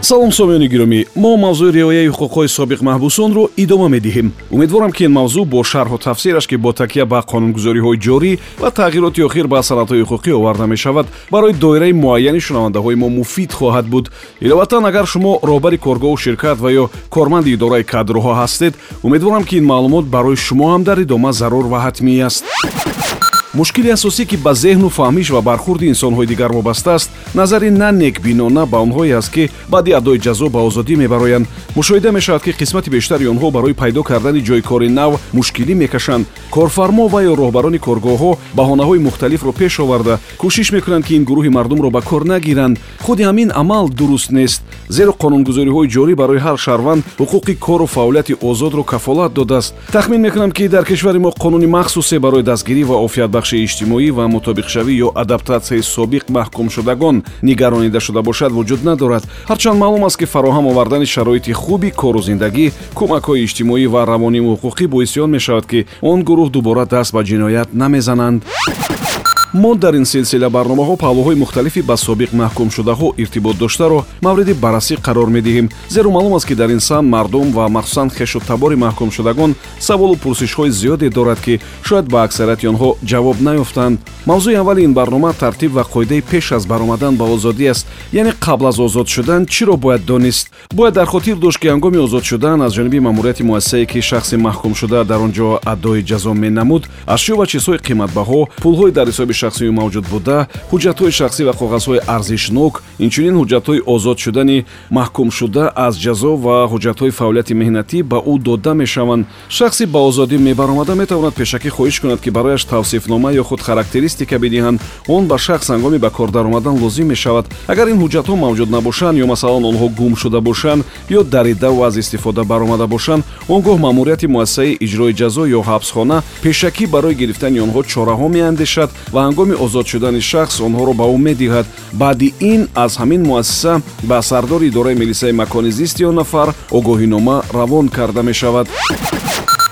салом сомиёни гиромӣ. Мо мавзӯи риояи ҳуқуқҳои собиқ маҳбусонро идома медиҳем. Умедворам ки ин мавзӯъ бо шарҳу тафсираш ки бо такя ба қонунгузориҳои ҷорӣ ва тағйироти охир ба санадҳои ҳуқуқӣ оварда мешавад барои доираи муайяни шунавандаҳои мо муфид хоҳад буд. Иловатан агар шумо роҳбари коргоҳу ширкат ва ё корманди идораи кадрҳо ҳастед умедворам ки ин маълумот барои шумо ҳам дар идома зарур ва ҳатмӣ аст мушкили асосӣ ки ба зеҳну фаҳмиш ва бархурди инсонҳои дигар вобаста аст назари на некбинона ба онҳое аст ки баъди адои ҷазо ба озодӣ мебароянд. Мушоҳида мешавад ки қисмати бештари онҳо барои пайдо кардани ҷойкори нав мушкилӣ мекашанд. Корфармо ва ё роҳбарони коргоҳҳо баҳонаҳои мухталифро пеш оварда. Кӯшиш мекунанд ки ин гурӯҳи мардумро ба кор нагиранд. Худи ҳамин амал дуруст нест. Зеро қонунгузориҳои ҷорӣ барои ҳар шаҳрванд ҳуқуқи кору фаъолияти озодро кафолат додааст. Тахмин мекунам ки дар кишвари мо қонуни махсусе барои дастгирӣ ва офиятбахшии иҷтимоӣ ва мутобиқшавӣ ё адаптатсияи собиқ маҳкумшудагон нигаронида шуда бошад вуҷуд надорад. Ҳарчанд маълум аст ки фароҳам овардани шароити хуби кору зиндагӣ кӯмакҳои иҷтимоӣ ва равониву ҳуқуқӣ боиси он мешавад ки он гурӯҳ дубора даст ба ҷиноят намезананд мо дар ин силсила барномаҳо паҳлӯҳои мухталифи ба собиқ маҳкумшудаҳо иртибот доштаро мавриди баррасӣ қарор медиҳем. Зеро маълум аст ки дар ин самт мардум ва махсусан хешу табори маҳкумшудагон саволу пурсишҳои зиёде дорад ки шояд ба аксарияти онҳо ҷавоб наёфтанд мавзӯи аввали ин барнома тартиб ва қоидаи пеш аз баромадан ба озодӣ аст. Яъне қабл аз озод шудан чиро бояд донист? Бояд дар хотир дошт ки ҳангоми озод шудан аз ҷониби маъмурияти муассисае ки шахси маҳкумшуда дар он ҷо адои ҷазо менамуд ашё ва чизҳои қиматбаҳо пулҳои дар ҳисоби шахсӣ мавҷуд буда ҳуҷҷатҳои шахсӣ ва коғазҳои арзишнок инчунин ҳуҷҷатҳои озод шудани маҳкумшуда аз ҷазо ва ҳуҷҷатҳои фаъолияти меҳнатӣ ба ӯ дода мешаванд. Шахси ба озодӣ мебаромада метавонад пешакӣ хоҳиш кунад ки барояш тавсифнома ё худ характеристика бидиҳанд. Он ба шахс ҳангоми ба кор даромадан лозим мешавад. Агар ин ҳуҷҷатҳо мавҷуд набошанд ё масалан онҳо гум шуда бошанд ё даридаву аз истифода баромада бошанд он гоҳ маъмурияти муассисаи иҷрои ҷазо ё ҳабсхона пешакӣ барои гирифтани онҳо чораҳо меандешад ва ҳангоми озод шудани шахс онҳоро ба ӯ медиҳад. Баъди ин аз ҳамин муассиса ба сардори идораи милисияи макони зисти он нафар огоҳинома равон карда мешавад.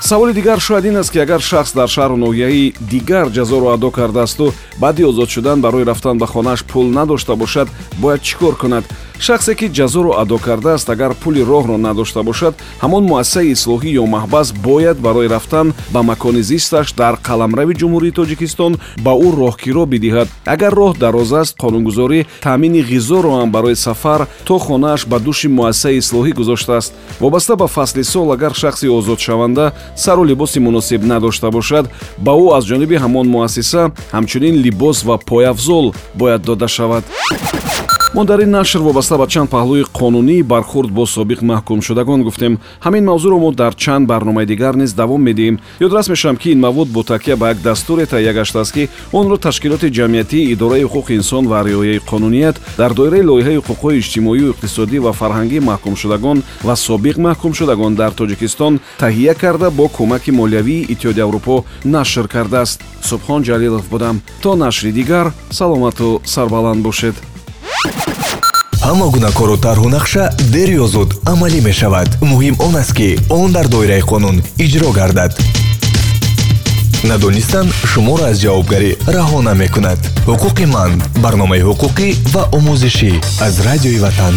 Саволи дигар шояд ин аст ки агар шахс дар шаҳру ноҳияи дигар ҷазоро адо кардаасту баъди озод шудан барои рафтан ба хонааш пул надошта бошад бояд чӣ кор кунад шахсе ки ҷазоро адо кардааст агар пули роҳро надошта бошад ҳамон муассисаи ислоҳӣ ё маҳбас бояд барои рафтан ба макони зисташ дар қаламрави ҷумҳурии тоҷикистон ба ӯ роҳкиро бидиҳад. Агар роҳ дароз аст қонунгузорӣ таъмини ғизоро ҳам барои сафар то хонааш ба души муассисаи ислоҳӣ гузоштааст. Вобаста ба фасли сол агар шахси озодшаванда сару либоси муносиб надошта бошад ба ӯ аз ҷониби ҳамон муассиса ҳамчунин либос ва пояфзол бояд дода шавад мо дар ин нашр вобаста ба чанд паҳлӯи қонунии бархурд бо собиқ маҳкумшудагон гуфтем. Ҳамин мавзӯъро мо дар чанд барномаи дигар низ давом медиҳем. Ёдрас мешавам ки ин мавуд бо такя ба як дастуре таҳия гаштааст ки онро ташкилоти ҷамъиятии идораи ҳуқуқи инсон ва риояи қонуният дар доираи лоиҳаи ҳуқуқҳои иҷтимоию иқтисодӣ ва фарҳангии маҳкумшудагон ва собиқ маҳкумшудагон дар тоҷикистон таҳия карда бо кӯмаки молиявии иттиҳоди аврупо нашр кардааст. Субҳон ҷалилов будам. То нашри дигар саломату сарбаланд бошед ҳама гуна кору тарҳу нақша дер ё зуд амалӣ мешавад. Муҳим он аст ки он дар доираи қонун иҷро гардад. Надонистан шуморо аз ҷавобгарӣ раҳо намекунад. Ҳуқуқи ман барномаи ҳуқуқӣ ва омӯзишӣ аз радиои ватан